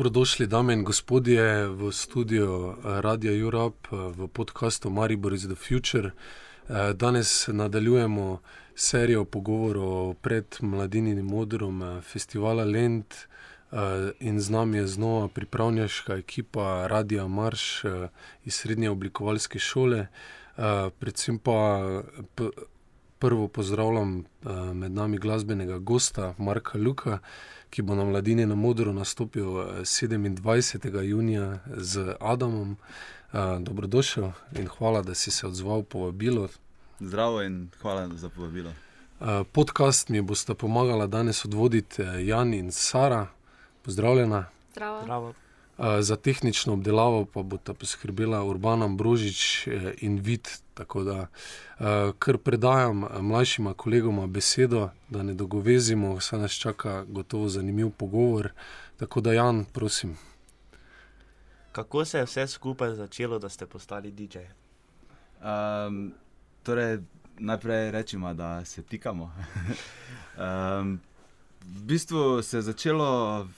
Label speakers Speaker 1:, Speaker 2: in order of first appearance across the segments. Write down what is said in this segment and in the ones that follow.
Speaker 1: Dobrodošli, dame in gospodje, v studiu Radio Europe v podkastu Maribor is the Future. Danes nadaljujemo serijo pogovorov pred Mladinim modrom festivala Lend in z nami je znova pripravniška ekipa Radia Marš iz Srednje oblikovalske šole. Predvsem pa prvo pozdravljam med nami glasbenega gosta Marka Luka, ki bo na Mladini na modru nastopil sedemindvajsetega junija z Adamom. Dobrodošel in hvala, da si se odzval povabilu.
Speaker 2: Zdravo in hvala za povabilo.
Speaker 1: Podcast mi bosta pomagala danes voditi Jan in Sara. Pozdravljena.
Speaker 3: Zdravo.
Speaker 1: Za tehnično obdelavo pa bosta poskrbela Urban Ambrožič in Vid, tako da kar predajam mlajšima kolegoma besedo, da ne dolgovezimo, saj nas čaka gotovo zanimiv pogovor. Tako da, Jan, prosim.
Speaker 3: Kako se je vse skupaj začelo, da ste postali didžej?
Speaker 2: torej najprej rečemo, da se tikamo. v bistvu se je začelo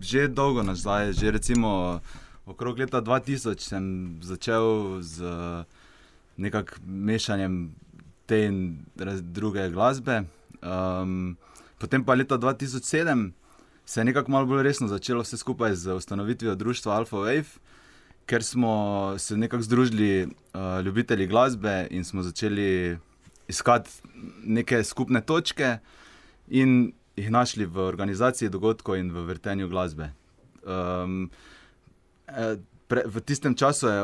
Speaker 2: že dolgo nazaj, že recimo okrog leta dva tisoč sem začel z nekako mešanjem te in druge glasbe. potem pa leta dva tisoč sedem se je nekako malo bolj resno začelo vse skupaj z ustanovitvijo društva Alfa wave, ker smo se nekako združili ljubitelji glasbe in smo začeli iskati neke skupne točke in jih našli v organizaciji dogodkov in v vrtenju glasbe. v tistem času je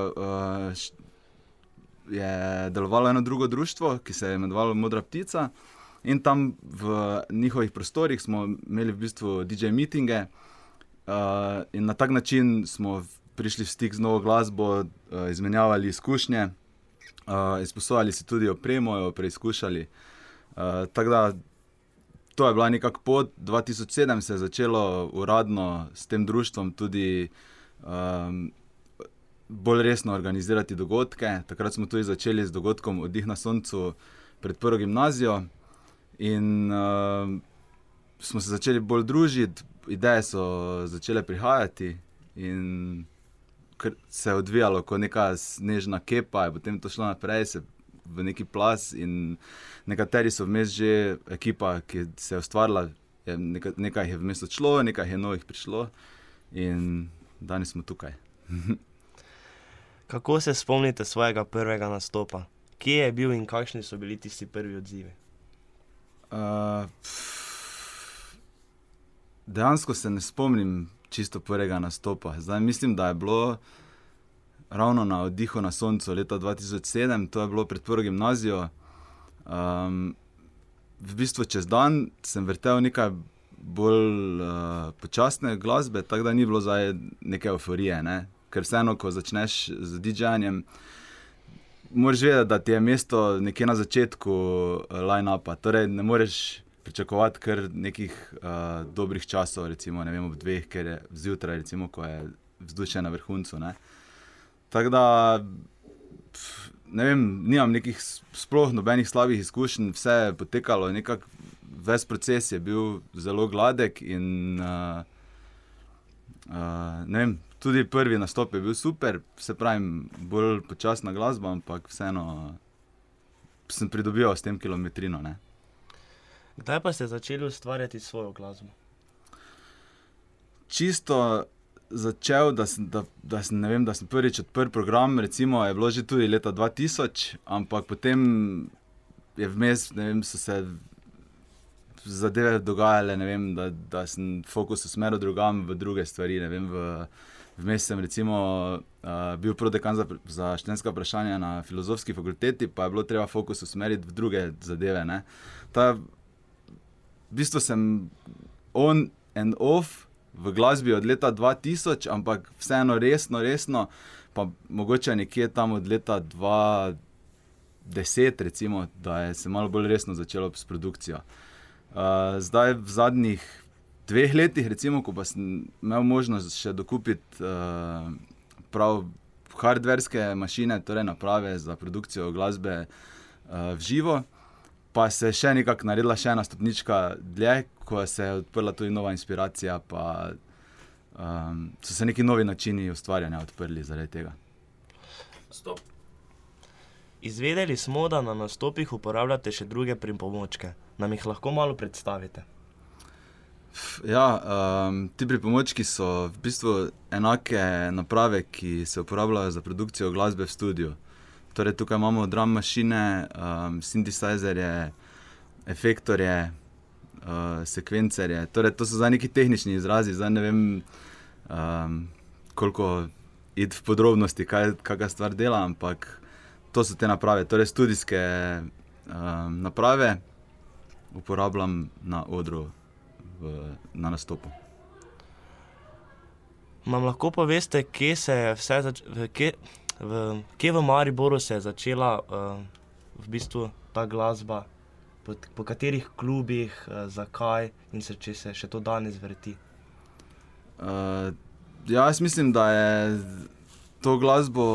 Speaker 2: je delovalo eno drugo društvo, ki se je imenovalo Modra ptica, in tam v njihovih prostorih smo imeli v bistvu didžej mitinge. in na tak način smo prišli v stik z novo glasbo, izmenjavali izkušnje, izposojali si tudi opremo, jo preizkušali. tako da to je bila nekako pot, dva tisoč sedem se je začelo uradno s tem društvom tudi bolj resno organizirati dogodke, takrat smo tudi začeli z dogodkom Oddih na soncu pred prvo gimnazijo. In smo se začeli bolj družiti, ideje so začele prihajati in se je odvijalo kot neka snežna kepa, je potem to šlo naprej se v neki plaz in nekateri so vmes že, ekipa, ki se je ustvarila, je nekaj jih je vmes odšlo, nekaj je novih prišlo in danes smo tukaj.
Speaker 3: Kako se spomnite svojega prvega nastopa? Kje je bil in kakšni so bili tisti prvi odzivi?
Speaker 2: dejansko se ne spomnim čisto prvega nastopa, zdaj mislim, da je bilo ravno na Oddihu na soncu leta dva tisoč sedem, to je bilo pred prvo gimnazijo. v bistvu čez dan sem vrtel nekaj bolj počasne glasbe, tako da ni bilo zdaj neke evforije, ne. Ker vseeno, ko začneš z didžejanjem, moraš vedeti, da ti je mesto nekje na začetku line-upa, torej ne moreš pričakovati kar nekih dobrih časov, recimo, ne vem, ob dveh, ker je zjutraj, recimo, ko je vzdušje na vrhuncu, ne. Tako da ne vem, nimam nekih sploh nobenih slabih izkušenj, vse je potekalo nekako, ves proces je bil zelo gladek in ne vem, tudi prvi nastop je bil super, saj pravim, bolj počasna glasba, ampak vseeno sem pridobival s tem kilometrino, ne.
Speaker 3: Kdaj pa ste začeli ustvarjati svojo glasbo?
Speaker 2: Čisto začel, da sem, da, da sem, ne vem, da sem prvič odprl program, recimo, je bilo že tudi leta dva tisoč, ampak potem je vmes, ne vem, so se zadeve dogajale, ne vem, da, da sem fokus usmeril drugam, v druge stvari, ne vem, v vmes sem recimo bil prodekan za za študentska vprašanja na Filozofski fakulteti, pa je bilo treba fokus usmeriti v druge zadeve, ne. V bistvu sem on and off v glasbi od leta dva tisoč, ampak vseeno resno, resno pa mogoče nekje tam od leta dva deset, recimo, da je se malo bolj resno začelo s produkcijo. zdaj v zadnjih dveh letih, recimo, ko pa sem imel možnost še dokupiti prav hardverske mašine, torej naprave za produkcijo glasbe v živo, pa se je še nekako naredila še ena stopnička dlje, ko se je odprla tudi nova inspiracija pa um, so se neki novi načini ustvarjanja odprli zaradi tega.
Speaker 1: Stop.
Speaker 3: Izvedeli smo, da na nastopih uporabljate še druge pripomočke. Nam jih lahko malo predstavite?
Speaker 2: Ja, um, ti pripomočki so v bistvu enake naprave, ki se uporabljajo za produkcijo glasbe v studiu. Torej, tukaj imamo drum mašine, um, synthesizerje, efektorje, uh, sekvencerje. Torej, to so za neki tehnični izrazi, zdaj ne vem, um, koliko id v podrobnosti, kaj kakšna stvar dela, ampak to so te naprave, torej študijske um, naprave, uporabljam na odru, v, na nastopu.
Speaker 3: Nam lahko poveste, kje se je vse začelo, kje, v, kje v Mariboru se je začela uh, v bistvu ta glasba, po, po katerih klubih, uh, zakaj in se, če se še to danes vrti.
Speaker 2: Uh, ja, jaz mislim, da je to glasbo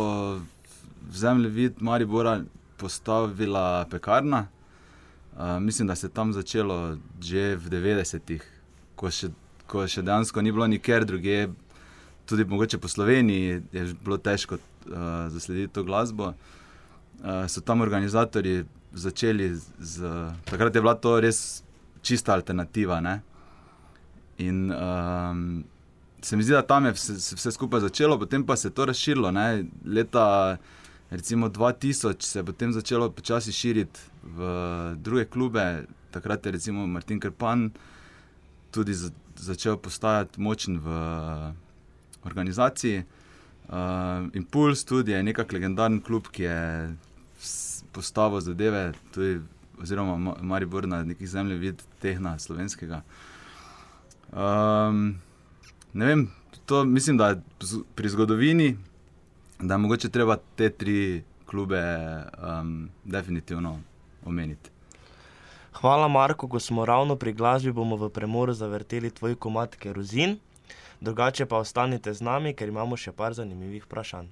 Speaker 2: v zemljevid Maribora postavila pekarna. Uh, mislim, da se je tam začelo že v 90-ih, ko, ko še dejansko ni bilo nikjer drugje, tudi mogoče po Sloveniji je bilo težko uh, zaslediti to glasbo. Uh, so tam organizatori začeli z. Takrat je bila to res čista alternativa. Ne? In um, se mi zdi, da tam je vse, vse skupaj začelo, potem pa se je to razširilo. Ne? Leta recimo 2000 se je potem začelo počasi širiti v druge klube, takrat je recimo Martin Krpan tudi za, začel postajati močen v organizaciji. Uh, Impuls tudi je nekak legendaren klub, ki je postavil zadeve, tudi, oziroma Maribor na nekih zemljevid tehna slovenskega. Um, ne vem, to mislim, da je pri zgodovini, da je mogoče treba te tri klube um, definitivno omeniti.
Speaker 3: Hvala, Marko, ko smo ravno pri glasbi, bomo v premoru zavrteli tvoj komat kerozin. Drugače pa ostanite z nami, ker imamo še par zanimivih vprašanj.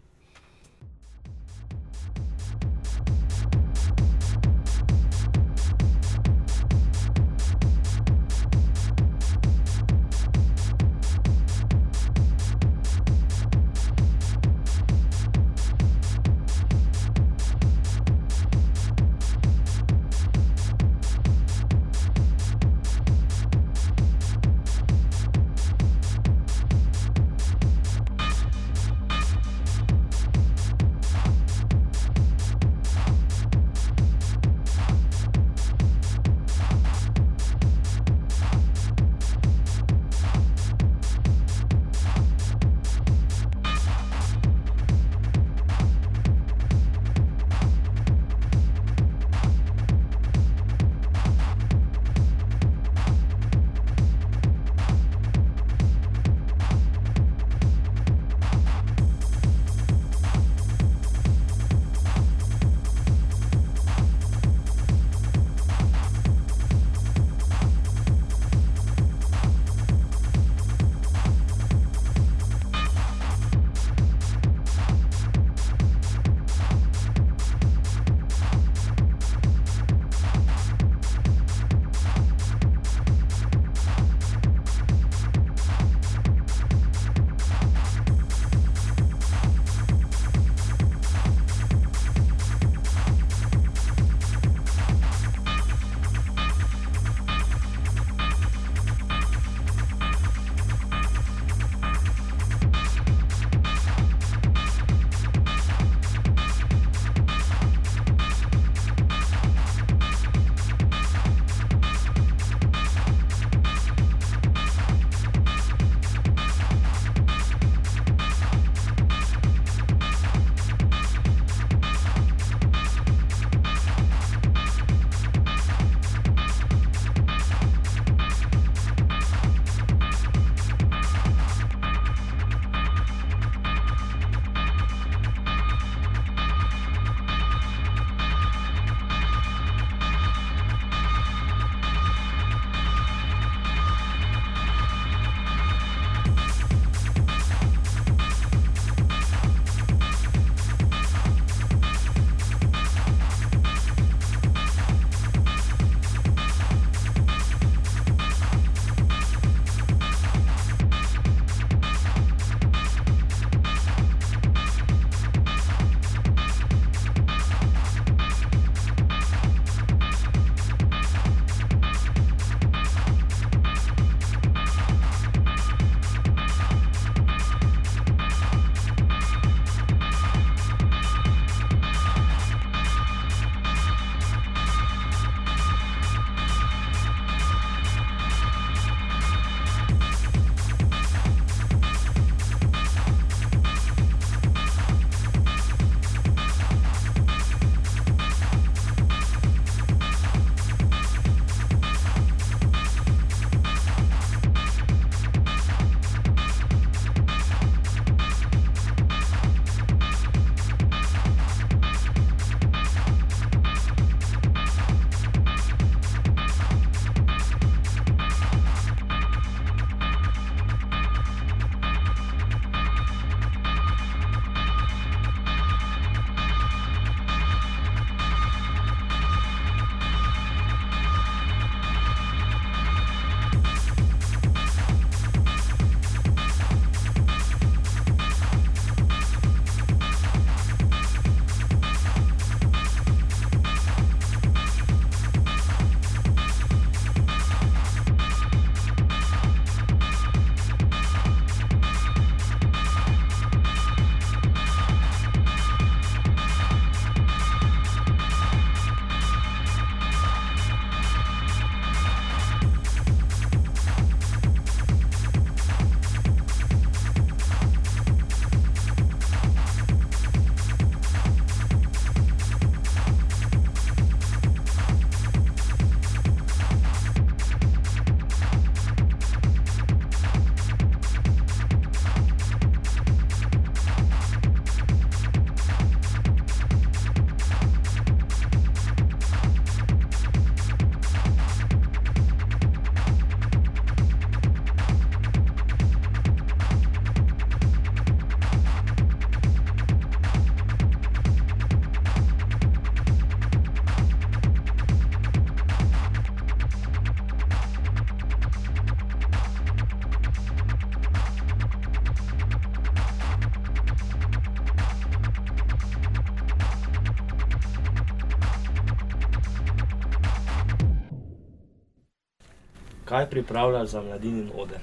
Speaker 3: Kaj pripravljaš za mladini oder?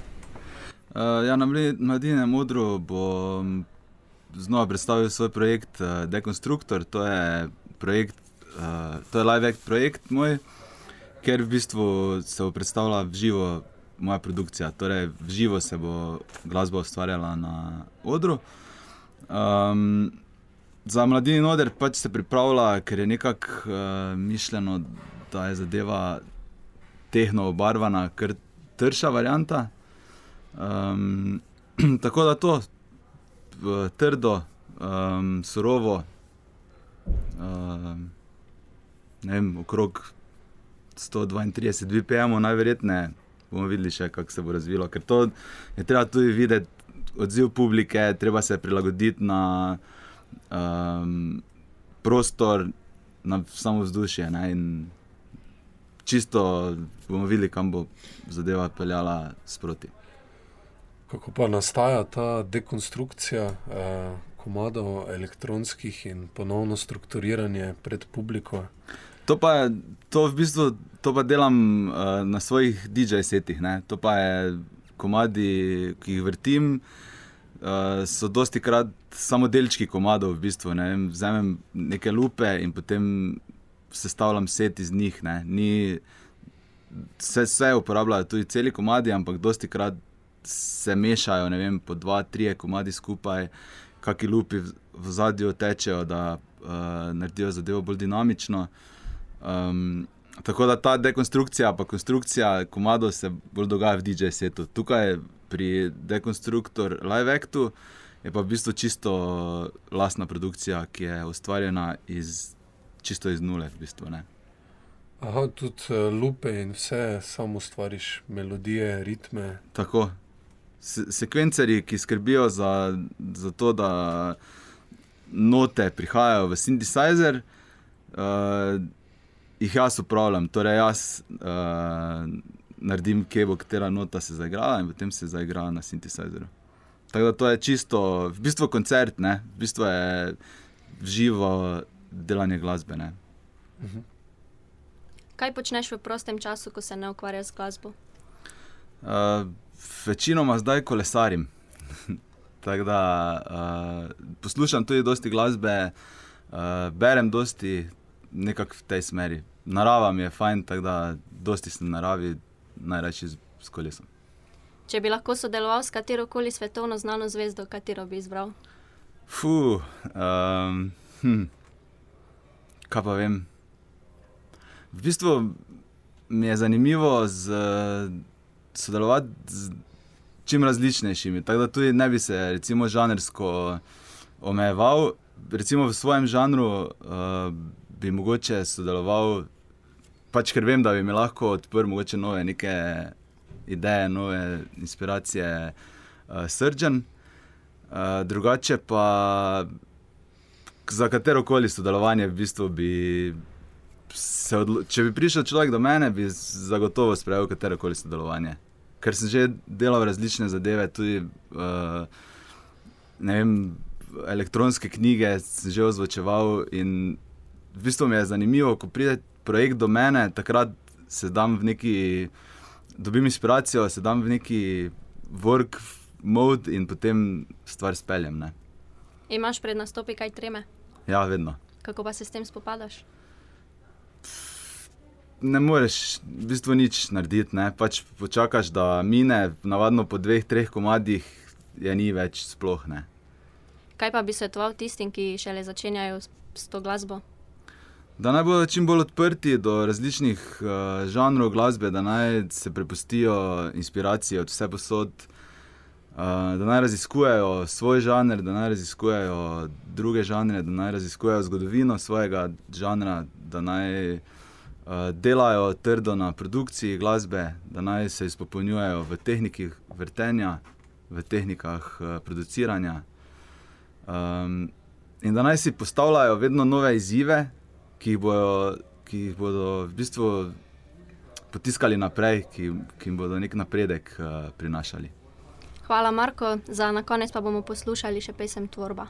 Speaker 2: Uh, ja, na mladinem odru bom znova predstavil svoj projekt uh, Dekonstruktor. To je projekt, uh, to je live act projekt moj, ker v bistvu se bo predstavljala v živo moja produkcija. Torej, v živo se bo glasba ustvarjala na odru. Um, za mladini oder pač se pripravlja, ker je nekako uh, mišljeno, da je zadeva tehno obarvana, ker trša varianta. Um, tako da to trdo, um, surovo, um, ne vem, okrog 132 BPM, najverjetneje bomo videli še, kako se bo razvilo. Ker to je treba tudi videti, odziv publike, treba se prilagoditi na um, prostor, na samo vzdušje. Čisto bomo videli, kam bo zadeva peljala sproti.
Speaker 1: Kako pa nastaja ta dekonstrukcija eh, komadov elektronskih in ponovno strukturiranje pred publiko?
Speaker 2: To pa, to v bistvu, to pa delam uh, na svojih DJ-setih. To pa je komadi, ki jih vrtim, uh, so dosti krat samo delčki komadov. V bistvu, ne? Vzamem neke lupe in potem sestavljam set iz njih. Ni, vse, vse uporabljajo tudi celi komadi, ampak dosti krat se mešajo, ne vem, po dva, tri komadi skupaj, kakšni lupi v, v zadju tečejo, da uh, naredijo zadevo bolj dinamično. Um, tako da ta dekonstrukcija, pa konstrukcija komadov se bolj dogaja v DJ-setu. Tukaj pri dekonstruktor Live Actu je pa v bistvu čisto lastna produkcija, ki je ustvarjena iz, čisto iz nule. V bistvu,
Speaker 1: Aha, tudi uh, lupe in vse, samo stvariš melodije, ritme.
Speaker 2: Tako, sekvencerji, ki skrbijo za, za to, da note prihajajo v synthesizer, uh, jih jaz upravljam. Torej, jaz uh, naredim, kje bo katera nota se zaigrala in potem se zaigra na synthesizeru. Tako da to je čisto, v bistvu koncert, ne? v bistvu je živo delanje glasbe.
Speaker 4: Mhm. Kaj počneš v prostem času, ko se ne ukvarjaš z glasbo?
Speaker 2: Uh, večinoma zdaj kolesarim. Tako da uh, poslušam tudi dosti glasbe, uh, berem dosti nekako v tej smeri. Narava mi je fajn, tako da dosti sem na naravi, najraje z, z kolesom.
Speaker 4: Če bi lahko sodeloval s katero koli svetovno znano zvezdo, katero bi izbral?
Speaker 2: Fu, um, hm, kaj pa vem. V bistvu mi je zanimivo z sodelovati z čim različnejšimi. Tako da tudi ne bi se, recimo, žanrsko omejeval. Recimo v svojem žanru uh, bi mogoče sodeloval, pač ker vem, da bi mi lahko odprl mogoče nove neke ideje, nove inspiracije, uh, srčen. Uh, drugače pa za katero koli sodelovanje, v bistvu bi odločil, če bi prišel človek do mene, bi zagotovo sprejel katero koli sodelovanje. Ker sem že delal različne zadeve, tudi uh, vem, elektronske knjige, sem že ozvočeval. In v bistvu mi je zanimivo, ko pride projekt do mene, takrat se dam v neki, dobim inspiracijo, se dam v neki work mode in potem stvar speljem. Ne.
Speaker 4: Imaš pred nastopi kaj treme?
Speaker 2: Ja, vedno.
Speaker 4: Kako pa se s tem spopadaš?
Speaker 2: ne moreš v bistvu nič narediti. Ne? Pač počakaš, da mine, navadno po dveh, treh komadih je ni več sploh. Ne?
Speaker 4: Kaj pa bi svetoval tistim, ki šele začenjajo s to glasbo?
Speaker 2: Da naj bodo čim bolj odprti do različnih uh, žanrov glasbe, da naj se prepustijo inspiraciji od vse posod, uh, da naj raziskujejo svoj žanr, da naj raziskujejo druge žanre, da naj raziskujejo zgodovino svojega žanra, da naj uh, delajo trdo na produkciji glasbe, da naj se izpopolnjujejo v tehnikah vrtenja, v tehnikah uh, produciranja. Um, in da naj si postavljajo vedno nove izzive, ki jih bodo, ki jih bodo v bistvu potiskali naprej, ki, ki jim bodo nek napredek uh, prinašali.
Speaker 4: Hvala, Marko. Za na konec pa bomo poslušali še pesem Tvorba.